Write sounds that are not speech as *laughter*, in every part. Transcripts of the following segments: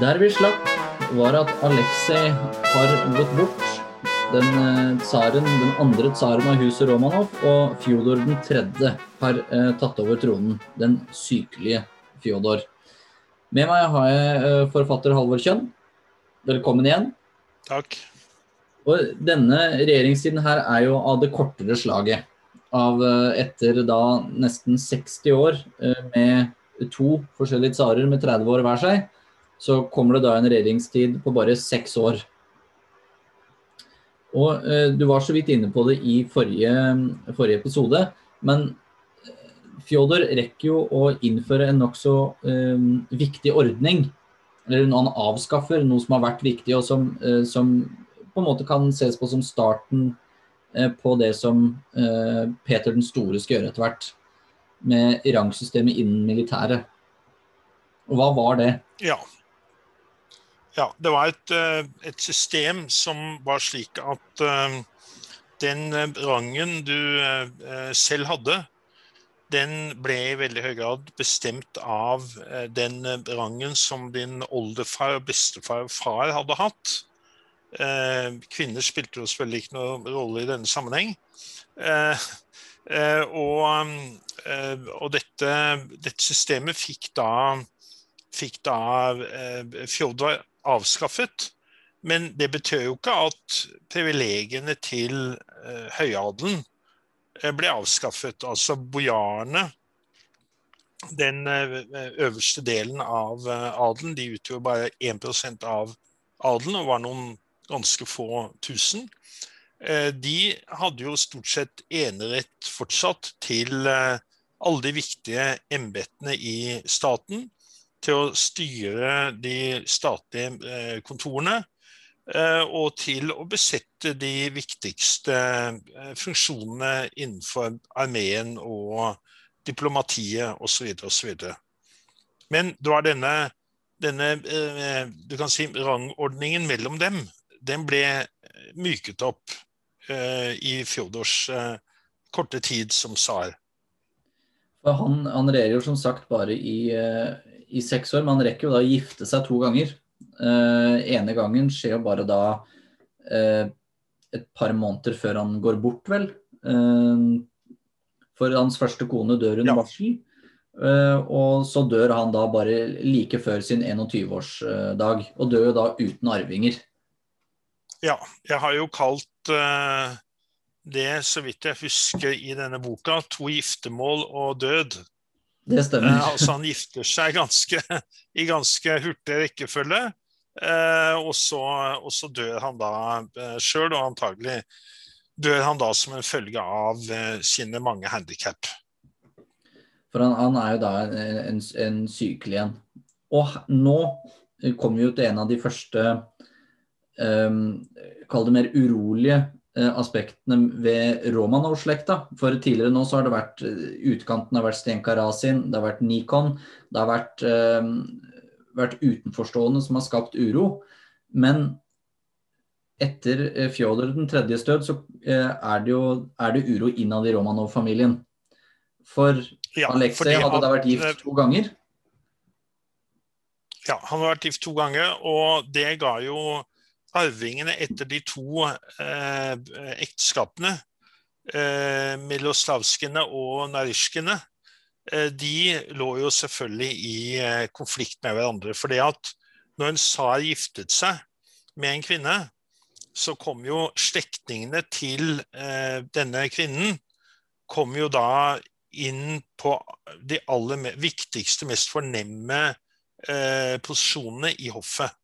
Der vi slapp, var at Aleksej har gått bort. Den eh, tsaren, den andre tsaren av huset Romanov, og Fjodor den tredje har eh, tatt over tronen. Den sykelige Fjodor. Med meg har jeg eh, forfatter Halvor Kjønn. Velkommen igjen. Takk. Og denne regjeringstiden her er jo av det kortere slaget. Av eh, etter da nesten 60 år med to forskjellige tsarer med 30 år hver seg, så kommer det da en regjeringstid på bare seks år. Og eh, Du var så vidt inne på det i forrige, forrige episode, men eh, Fjodor rekker jo å innføre en nokså eh, viktig ordning. Eller han avskaffer, noe som har vært viktig, og som, eh, som på en måte kan ses på som starten eh, på det som eh, Peter den store skal gjøre etter hvert. Med rangsystemet innen militæret. Og hva var det? Ja. Ja det var et, eh, et, system som var slik at uh, den rangen du uh, selv hadde, den ble i veldig høy grad bestemt av den rangen som din oldefar, bestefar og far hadde hatt. Kvinner spilte jo selvfølgelig ikke noen rolle i denne sammenheng. Og, og dette, dette, systemet fikk da, fikk da Fjodor avskaffet. Men det betød jo ikke at privilegiene til høyadelen ble avskaffet. Altså bojarene, den øverste delen av adelen, de utgjorde bare 1% av adelen og var noen ganske få tusen. De hadde jo stort sett enerett fortsatt til alle de viktige embetene i staten. Til å styre de statlige kontorene. Og til å besette de viktigste funksjonene innenfor armeen og diplomatiet osv. osv. Men da er denne, denne du kan si, rangordningen mellom dem den ble myket opp i Fjodors korte tid som tsar. Han, han regjerer jo som sagt bare i, i, seks år, men han rekker jo da å gifte seg to ganger. ene gangen skjer jo bare da et par måneder før han går bort, vel. for hans første kone dør under ja. barsel. og så dør han da bare like før sin 21-årsdag, og dør jo da uten arvinger. Ja, jeg har jo kalt uh, det, så vidt jeg husker i denne boka, 'To giftermål og død'. Det stemmer. Eh, altså Han gifter seg ganske, *laughs* i ganske hurtig rekkefølge, Eh, og, så, og, så, dør han da eh, sjøl, og antagelig dør han da som en følge av sine mange handikap. For han, han, er jo da en, en, en sykelig en. Og nå kommer vi jo til en av de første um, kall det mer urolige aspektene ved Romanov-slekta. For tidligere nå så har det vært uh, utkanten har vært Stenka Rasin, det har vært Nikon. Det har vært, eh, vært utenforstående som har skapt uro. Men etter Fjodor den tredjes død så er det jo er det uro innad i Romanov-familien. For ja, Aleksej hadde da vært gift to ganger. Ja, han har vært gift to ganger, og det ga jo arvingene etter de to eh, ekteskapene, eh, Miloslavskene og Narishkene, eh, de lå jo selvfølgelig i eh, konflikt med hverandre. For det at når en tsar giftet seg med en kvinne, så kom jo slektningene til eh, denne kvinnen kom jo da inn på de aller viktigste, mest fornemme eh, posisjonene i hoffet.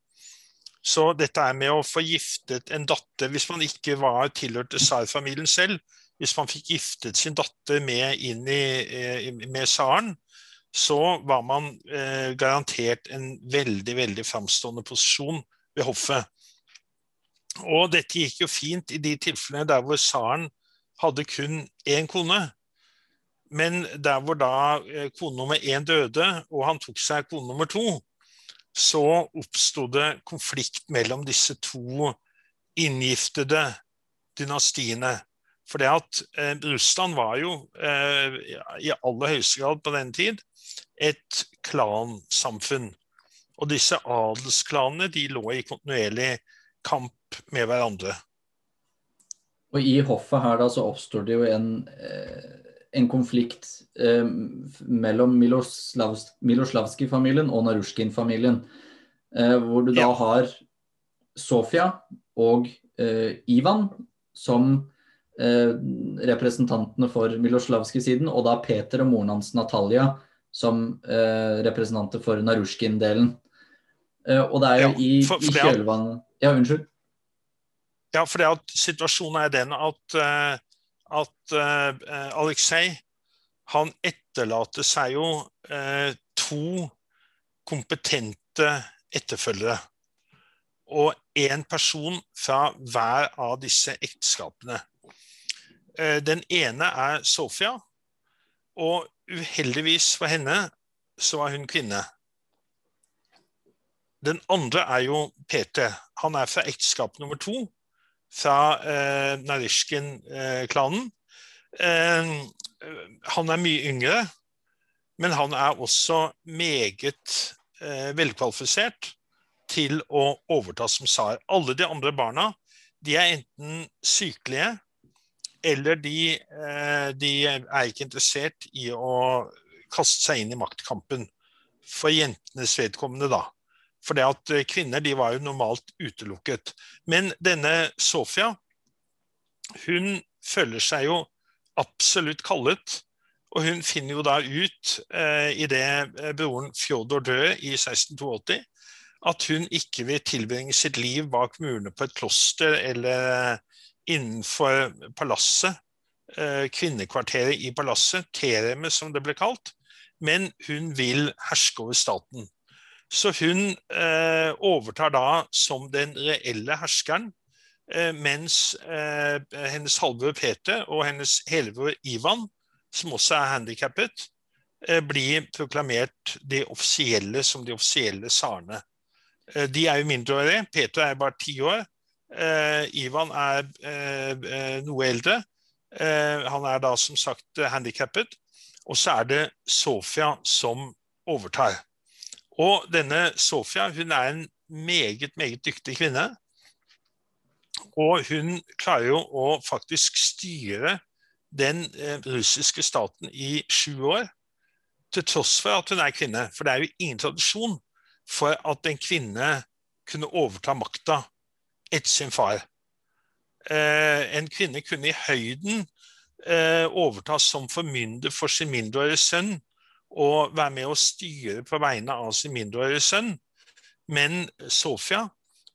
Så dette er med å få giftet en datter Hvis man ikke var tilhørte tsarfamilien selv, hvis man fikk giftet sin datter med inn i, eh, med tsaren, så var man eh, garantert en veldig veldig framstående posisjon ved hoffet. Og dette gikk jo fint i de tilfellene der hvor tsaren hadde kun én kone. Men der hvor da eh, kone nummer én døde, og han tok seg kone nummer to, så oppsto det konflikt mellom disse to inngiftede dynastiene. For det at eh, Russland var jo eh, i aller høyeste grad på den tid et klansamfunn. Og disse adelsklanene de lå i kontinuerlig kamp med hverandre. Og i hoffet her da så oppstår det jo en, eh, en konflikt eh, mellom Miloslavskij-familien og Narusjkin-familien. Eh, hvor du da har Sofia og eh, Ivan som eh, representantene for Miloslavskij-siden, og da Peter og moren hans Natalia som eh, representanter for Narusjkin-delen. og det er jo ja, i, i kjølvannet Ja, unnskyld. Ja, for det at situasjonen er den at, at uh, Aleksej han etterlater seg jo uh, to kompetente etterfølgere. Og én person fra hver av disse ekteskapene. Den ene er Sofia, og uheldigvis for henne så er hun kvinne. Den andre er jo Peter. Han er fra ekteskap nummer to, fra eh, Narishkin-klanen. Eh, han er mye yngre, men han er også meget eh, velkvalifisert til å overta som tsar. Alle de andre barna de er enten sykelige, eller de, eh, de, er ikke interessert i å kaste seg inn i maktkampen. For jentenes vedkommende, da. For det at eh, kvinner de var jo normalt utelukket. Men denne Sofia, hun føler seg jo absolutt kallet. Og hun finner jo da ut, eh, idet eh, broren Fjodor dør i 1682, at hun ikke vil tilbringe sitt liv bak murene på et kloster eller innenfor palasset, eh, kvinnekvarteret i palasset, teremet som det ble kalt, men hun vil herske over staten. Så hun eh, overtar da som den reelle herskeren, eh, mens eh, hennes halvbror Peter og hennes helbror Ivan, som også er handikappet, eh, blir proklamert de offisielle som de offisielle tsarene. Eh, de er jo mindreårige. Peter er bare ti år. Eh, Ivan er noe eldre. han er da som sagt handikappet. Og så er det Sofia som overtar. Og denne Sofia hun er en meget, meget dyktig kvinne. Og hun klarer jo å faktisk styre den eh, russiske staten i sju år, til tross for at hun er kvinne. For det er jo ingen tradisjon for at en kvinne kunne overta makta etter sin far. Eh, en kvinne kunne i høyden eh, overta som formynder for sin mindreårige sønn og være med å styre på vegne av sin mindreårige sønn. Men Sofia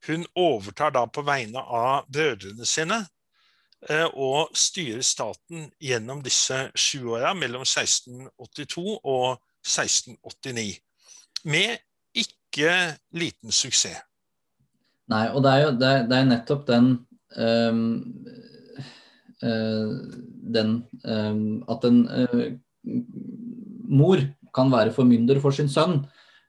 hun overtar da på vegne av brødrene sine eh, og styrer staten gjennom disse sju åra mellom 1682 og 1689. Med ikke liten suksess. Nei, og det er jo det det er nettopp den um, uh, Den um, At den uh, mor kan være formynder for sin sønn,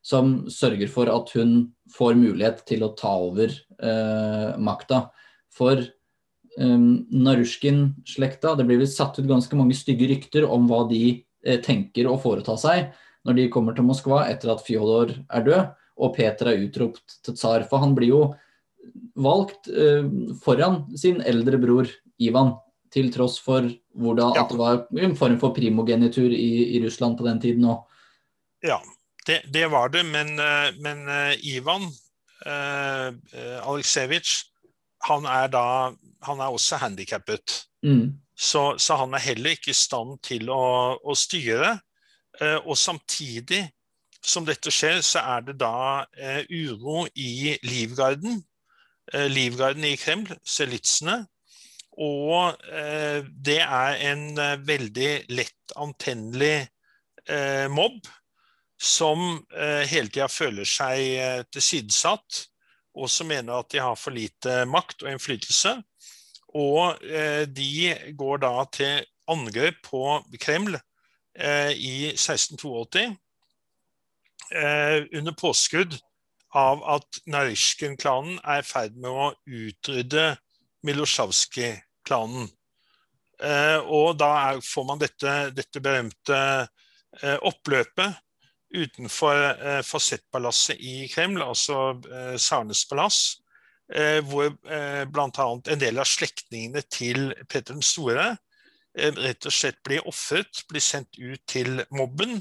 som sørger for at hun får mulighet til å ta over eh, makta. For eh, Narushkin-slekta Det blir vel satt ut ganske mange stygge rykter om hva de eh, tenker å foreta seg når de kommer til Moskva etter at Fjodor er død og Peter er utropt til tsar. For han blir jo valgt eh, foran sin eldre bror Ivan til tross for hvordan, ja. at det var en form for primogenitur i, i Russland på den tiden òg. Ja, det, det, var det. Men, eh, men uh, Ivan eh, Aleksejevitsj, han er da han er også handikappet. Mm. Så, så, han er heller ikke i stand til å, å styre. Eh, og samtidig som dette skjer, så er det da uro i Livgarden. Livgarden i Kreml, selitsene, og eh, det er en eh, veldig lett antennelig eh, mobb som hele tida føler seg tilsidesatt, og som mener at de har for lite makt og innflytelse. Og de går da til angrep på Kreml i 1682 under påskudd av at Narysjkin-klanen er i ferd med å utrydde Milosjavskij-klanen. Eh, og da er, får man dette, dette berømte eh, oppløpet utenfor eh, fasettpalasset i Kreml, altså Sarnes palass, hvor eh, bl.a. en del av slektningene til Petter den store rett og slett blir ofret, blir sendt ut til mobben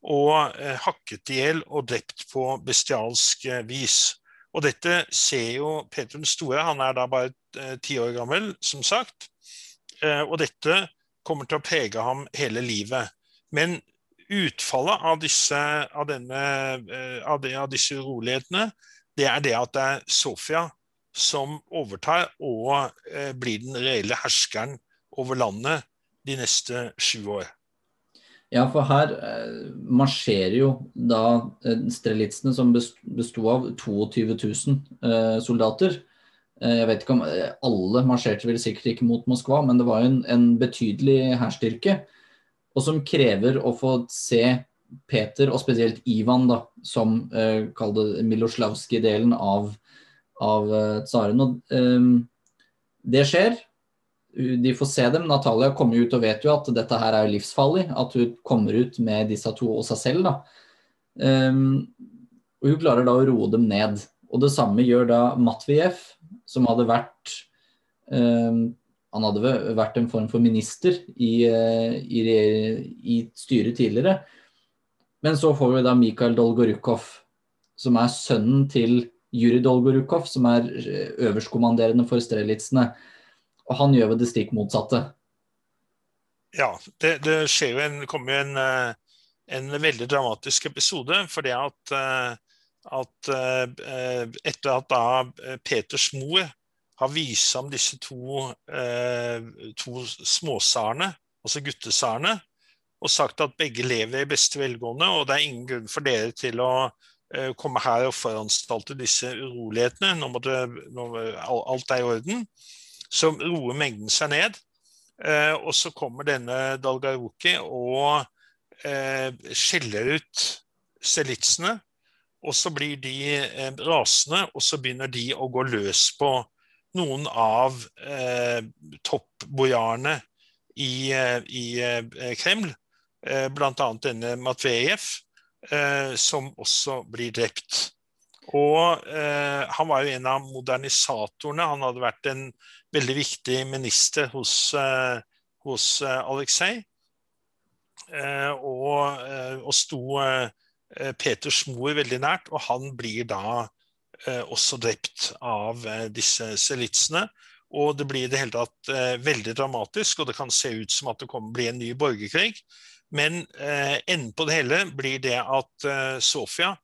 og hakket i hjel og drept på bestialsk vis. Og dette ser jo Peter den store, han er da bare eh, ti år gammel, som sagt. Og dette kommer til å prege ham hele livet. Men utfallet av disse, av denne, av det, av disse urolighetene, det er det at det er Sofia som overtar og blir den reelle herskeren over landet de neste sju år. Ja, for her eh, marsjerer jo da eh, strelitsene, som besto av 22 000 eh, soldater. Eh, jeg vet ikke om eh, Alle marsjerte vel sikkert ikke mot Moskva, men det var en, en betydelig hærstyrke. Og som krever å få se Peter, og spesielt Ivan, da, som eh, kall det Miloslavskij-delen av, av eh, tsaren. Og, det skjer de får se dem. Natalia kommer ut og vet jo at dette her er livsfarlig. At hun kommer ut med disse to og seg selv. Um, og hun klarer da å roe dem ned. Og det samme gjør da Matvijev, som hadde vært um, Han hadde vært en form for minister i, uh, i, i, styret tidligere. Men så får vi da Mikhail Dolgorukov, som er sønnen til Juri Dolgorukov, som er eh, øverstkommanderende for strelitsene. Og han gjør jo det stikk motsatte. Ja, det, det skjer jo en, kommer jo en, eh, en, veldig dramatisk episode. For det at, eh, at eh, etter at da Peters mor har vist ham disse to, to småsarene, altså guttesarene, og sagt at begge lever i beste velgående, og det er ingen grunn for dere til å komme her og foranstalte disse urolighetene. Nå må det, nå, alt er i orden så roer mengden seg ned. Eh, og så kommer denne Dalgaruki og eh, skjeller ut selitsene. Og så blir de eh, rasende, og så begynner de å gå løs på noen av eh, toppbojarene i, eh, i eh, Kreml. Eh, Bl.a. denne Matvejev, som også blir drept. Og eh, han var jo en av modernisatorene. Han hadde vært en veldig viktig minister hos, eh, hos eh, Aleksej. Eh, og, eh, og, sto eh, Peters mor veldig nært, og han blir da også drept av disse selitsene. Og det blir i det hele tatt veldig dramatisk, og det kan se ut som at det kommer bli en ny borgerkrig. Men enden på det hele blir det at Sofia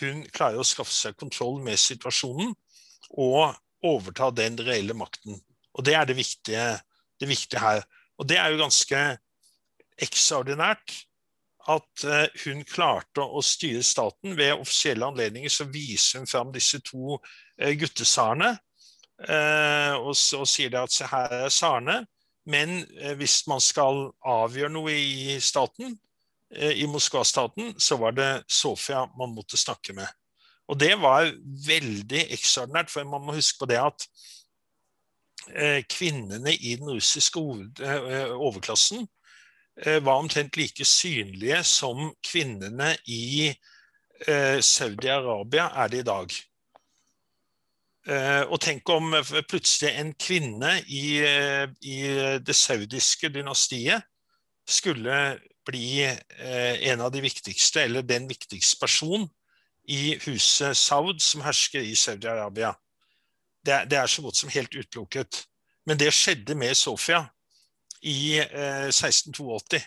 hun klarer å skaffe seg kontroll med situasjonen og overta den reelle makten. Og Det er det viktige, det viktige her. Og det er jo ganske ekstraordinært at uh, hun klarte å styre staten. Ved offisielle anledninger så viser hun fram disse to uh, guttesarene uh, og, og, sier at se her er sarene. Men hvis man skal avgjøre noe i staten, Eh, i Moskva-staten, så var det Sofia man måtte snakke med. Og det var veldig ekstraordinært, for man må huske på det at eh, kvinnene i den russiske eh, overklassen var omtrent like synlige som kvinnene i Saudi-Arabia er det i dag. Og tenk om plutselig en kvinne i, i det saudiske dynastiet skulle bli eh, en av de viktigste, eller den viktigste personen i huset Saud, som hersker i Saudi-Arabia. Det, det, er så godt som helt utelukket. Men det skjedde med Sofia i eh, 1682.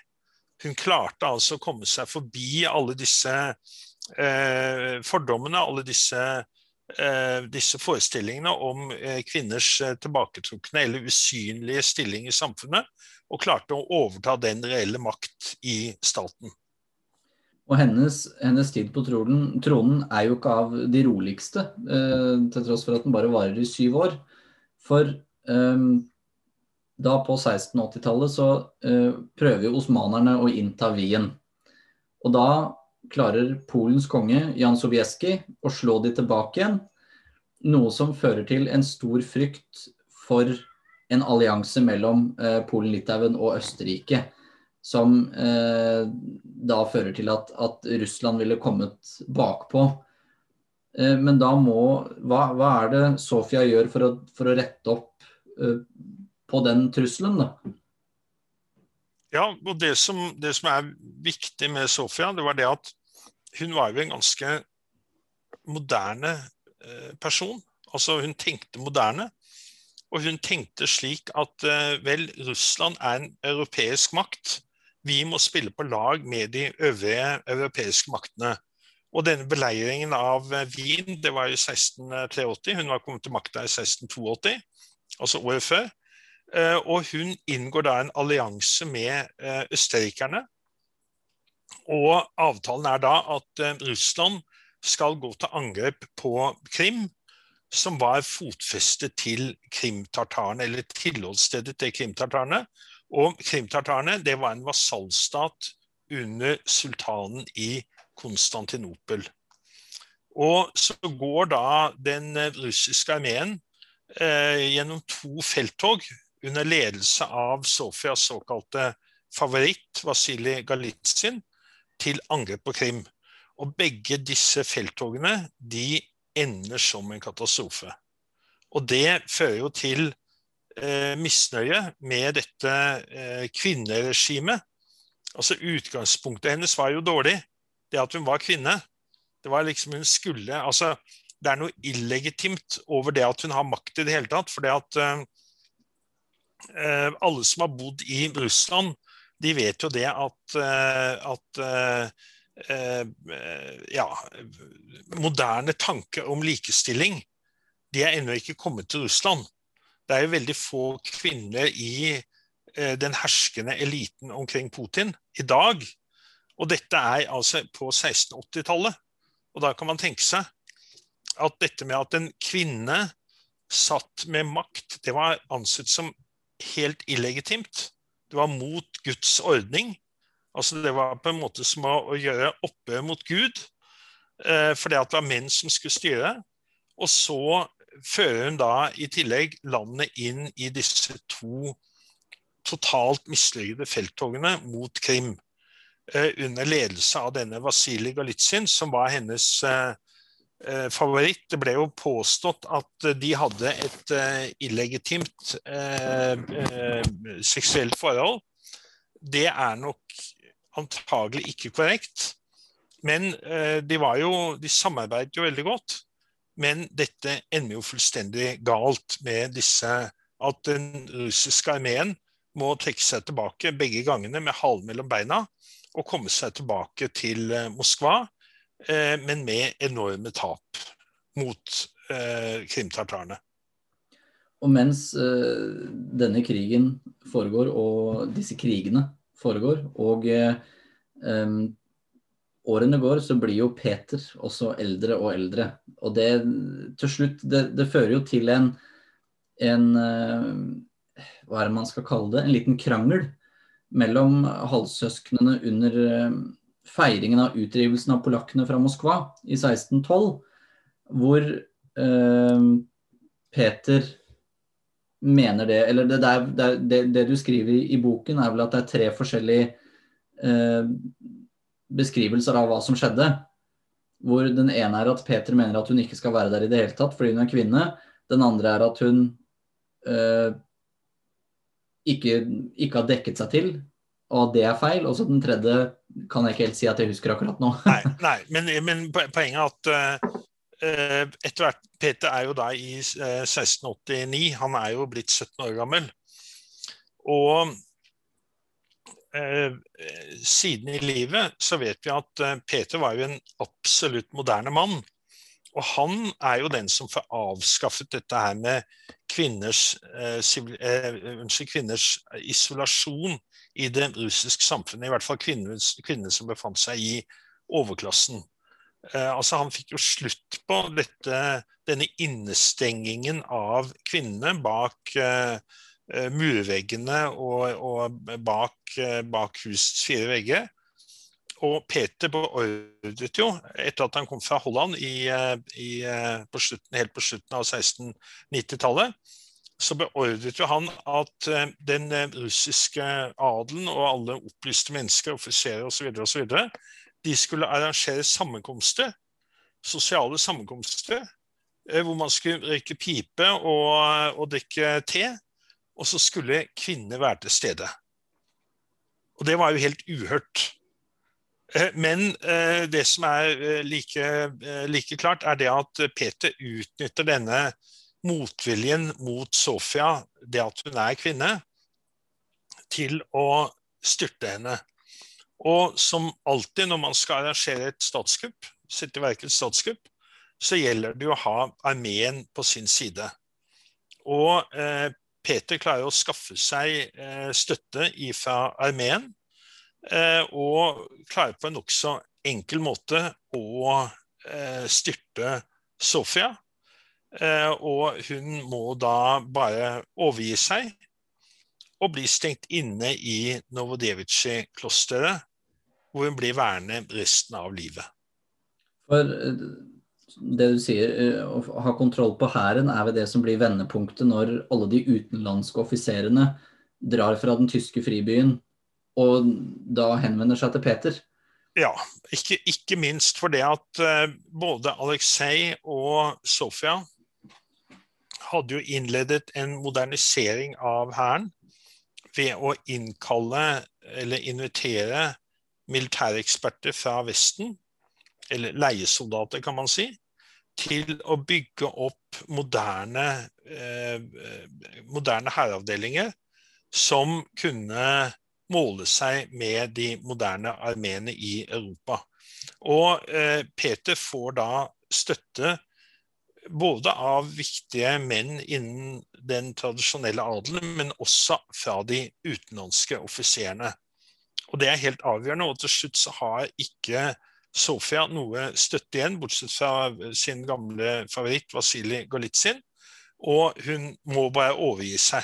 Hun klarte altså å komme seg forbi alle disse eh, fordommene, alle disse, eh, disse forestillingene om eh, kvinners eh, tilbaketrukne eller usynlige stilling i samfunnet, og klarte å overta den reelle makt i staten. Og hennes, hennes tid på tronen, tronen, er jo ikke av de roligste, eh, til tross for at den bare varer i syv år. For eh, da på 1680-tallet så eh, prøver jo osmanerne å innta Wien. Og da klarer Polens konge Jan Sobieski å slå de tilbake igjen. Noe som fører til en stor frykt for en allianse mellom eh, Polen, Litauen og Østerrike. som eh, da fører til at, at, Russland ville kommet bakpå. Eh, men da må hva, hva, er det Sofia gjør for å, for å rette opp eh, på den trusselen, da? Ja, og det som, det som, er viktig med Sofia, det var det at hun var jo en ganske moderne eh, person. Altså hun tenkte moderne. Og hun tenkte slik at eh, vel, Russland er en europeisk makt. Vi må spille på lag med de øvrige europeiske maktene. Og denne beleiringen av eh, Wien, det var i 1683. Hun var kommet til makta i 1682, altså året før. Eh, og hun inngår da en allianse med østerrikerne. Og avtalen er da at Russland skal gå til angrep på Krim som var fotfestet til krimtartarene, eller tilholdsstedet til krimtartarene. Og krimtartarene det var en vasallstat under sultanen i Konstantinopel. Og så går da den russiske armeen eh, gjennom to felttog under ledelse av Sofias såkalte favoritt, Vasilij Galitsin, til angrep på Krim. Og begge disse felttogene de ender som en katastrofe. Og det fører jo til eh, misnøye med dette eh, kvinneregimet. Altså Utgangspunktet hennes var jo dårlig. Det at hun var kvinne. Det var liksom hun skulle altså Det er noe illegitimt over det at hun har makt i det hele tatt. For det at eh, alle som har bodd i Russland, de vet jo det at, eh, at eh, Eh, ja, moderne tanker om likestilling, de er ennå ikke kommet til Russland. Det er jo veldig få kvinner i eh, den herskende eliten omkring Putin i dag. Og dette er altså på 1680-tallet. Og da kan man tenke seg at dette med at en kvinne satt med makt, det var ansett som helt illegitimt. Det var mot Guds ordning. Altså Det var på en måte som å, gjøre opprør mot Gud, eh, fordi det var menn som skulle styre. Og så fører hun da i tillegg landet inn i disse to totalt mislykkede felttogene mot Krim. Eh, under ledelse av denne Vasilij Galitsin, som var hennes eh, favoritt. Det ble jo påstått at de hadde et eh, illegitimt eh, seksuelt forhold. Det er nok antagelig ikke korrekt. Men de, de, jo, de samarbeidet jo veldig godt. Men dette ender jo fullstendig galt med disse At den russiske armeen må trekke seg tilbake begge gangene med halen mellom beina og komme seg tilbake til eh, Moskva, eh, men med enorme tap mot eh, krimtartarene. Og mens eh, denne krigen foregår, og disse krigene foregår. Og um, årene går, så blir jo Peter også eldre og eldre. Og det til slutt Det, det fører jo til en, en Hva er det man skal kalle det? En liten krangel mellom halvsøsknene under feiringen av utdrivelsen av polakkene fra Moskva i 1612, hvor eh, Peter mener det Eller det, det, det, det, du skriver i boken, er vel at det er tre forskjellige eh, beskrivelser av hva som skjedde. Hvor den ene er at Peter mener at hun ikke skal være der i det hele tatt fordi hun er kvinne. Den andre er at hun eh, ikke, ikke, har dekket seg til, og det er feil. Og så den tredje kan jeg ikke helt si at jeg husker akkurat nå. nei, nei men, men, poenget er at uh, Eh, etter hvert, Peter er jo da i 1689. Eh, Han er jo blitt 17 år gammel. Og uh, siden i livet så vet vi at eh, Peter var jo en absolutt moderne mann. Og han er jo den som får avskaffet dette her med kvinners, eh, kvinners isolasjon i det russiske samfunnet. I hvert fall kvinner, kvinner som befant seg i overklassen. Eh, altså Han fikk jo slutt på dette, denne innestengingen av kvinnene bak eh, eh murveggene og, og bak, eh, bak, husets fire vegger. Og Peter beordret jo, etter at han kom fra Holland i, i, på slutten, helt på slutten av 1690-tallet, så beordret jo han at eh, den eh, russiske adelen og alle opplyste mennesker, offiserer osv., osv., de skulle arrangere sammenkomster, sosiale sammenkomster, eh, hvor man skulle røyke pipe og, og drikke te. Og så skulle kvinner være til stede. Og det var jo helt uhørt. Men det som er like, like klart, er det at Peter utnytter denne motviljen mot Sofia, det at hun er kvinne, til å styrte henne. Og som alltid når man skal arrangere et statskupp, sette i verk et statskupp, så gjelder det å ha armeen på sin side. Og eh, Peter klarer å skaffe seg eh, støtte fra armeen, eh, og klarer på en nokså enkel måte å eh, styrte Sofia. Eh, og hun må da bare overgi seg og bli stengt inne i Novodevitsj-klosteret, hvor hun blir værende resten av livet. For eh, det du sier, eh, å ha kontroll på hæren er vel det som blir vendepunktet når alle de utenlandske offiserene drar fra den tyske fribyen og da henvender seg til Peter? Ja, ikke, ikke minst fordi at både Aleksej og Sofia hadde jo innledet en modernisering av hæren ved å innkalle eller invitere militæreksperter fra Vesten, eller leiesoldater, kan man si, til å bygge opp moderne, eh, moderne hæravdelinger som kunne måle seg med de moderne armeene i Europa. Og eh, Peter får da støtte både av viktige menn innen den tradisjonelle adelen, men også fra de utenlandske offiserene. Og Det er helt avgjørende. og Til slutt så har ikke Sofia noe støtte igjen, bortsett fra sin gamle favoritt Vasilij Golitsyn. Og hun må bare overgi seg.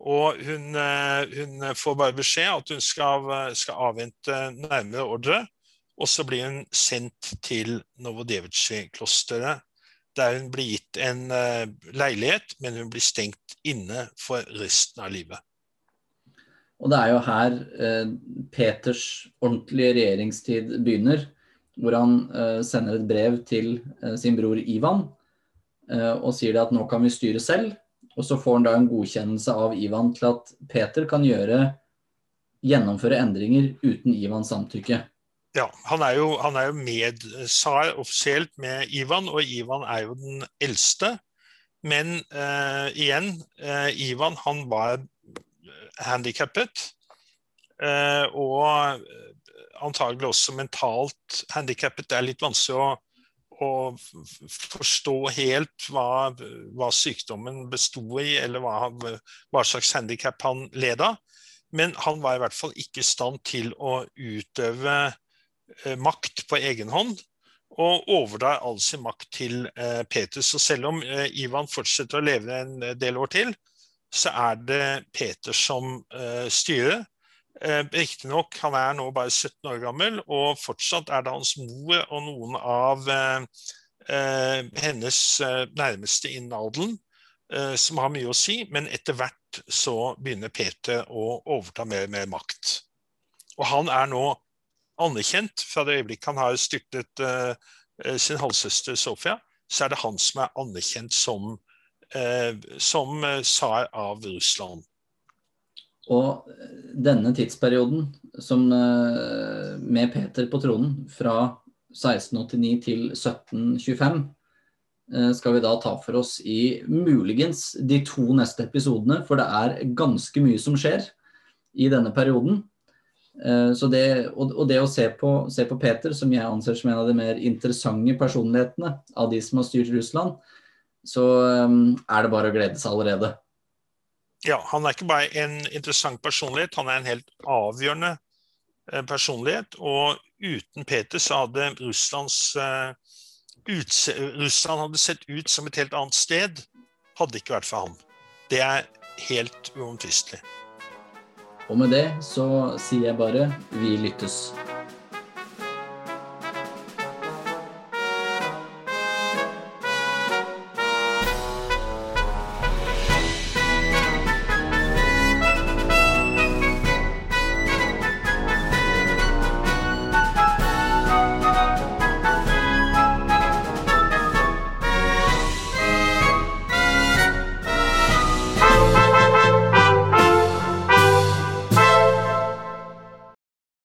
Og hun, eh, hun får bare beskjed at hun skal, skal avvente nærmere ordre. Og så blir hun sendt til Novodevitsj-klosteret der hun blir gitt en uh, leilighet, men hun blir stengt inne for resten av livet. Og det er jo her eh, Peters ordentlige regjeringstid begynner, hvor han eh, sender et brev til sin bror Ivan og sier at nå kan vi styre selv. Og så får han da en godkjennelse av Ivan til at Peter kan gjøre gjennomføre endringer uten Ivans samtykke. Ja, han er jo, han er jo medsar offisielt med Ivan, og Ivan er jo den eldste. Men eh, igjen, eh, Ivan han var handikappet. Eh, og antagelig også mentalt handikappet. Det er litt vanskelig å, å forstå helt hva, hva, sykdommen besto i, eller hva, hva slags handikap han led av. Men han var i hvert fall ikke i stand til å utøve Eh, makt på egen hånd og overdrar all sin makt til eh, Peter. Så selv om eh, Ivan fortsetter å leve en del år til, så er det Peter som styrer. Riktignok, han er nå bare 17 år gammel, og fortsatt er det hans mor og noen av hennes nærmeste innen adelen som har mye å si, men etter hvert så begynner Peter å overta mer og mer makt. Og han er nå anerkjent fra det øyeblikket han har styrtet uh, sin halvsøster Sofia, så er det han som er anerkjent som, uh, som tsar av Russland. Og denne tidsperioden som, med Peter på tronen, fra 1689 til 1725, skal vi da ta for oss i muligens de to neste episodene, for det er ganske mye som skjer i denne perioden. Eh, så det, og det å se på, se på, Peter, som jeg anser som en av de mer interessante personlighetene av de som har styrt Russland, så um, er det bare å glede seg allerede. Ja, han er ikke bare en interessant personlighet, han er en helt avgjørende eh, personlighet. Og uten Peter så hadde Russlands uh, utse, Russland hadde sett ut som et helt annet sted, hadde ikke vært for ham. Det er helt uomtvistelig. Og med det så sier jeg bare vi lyttes.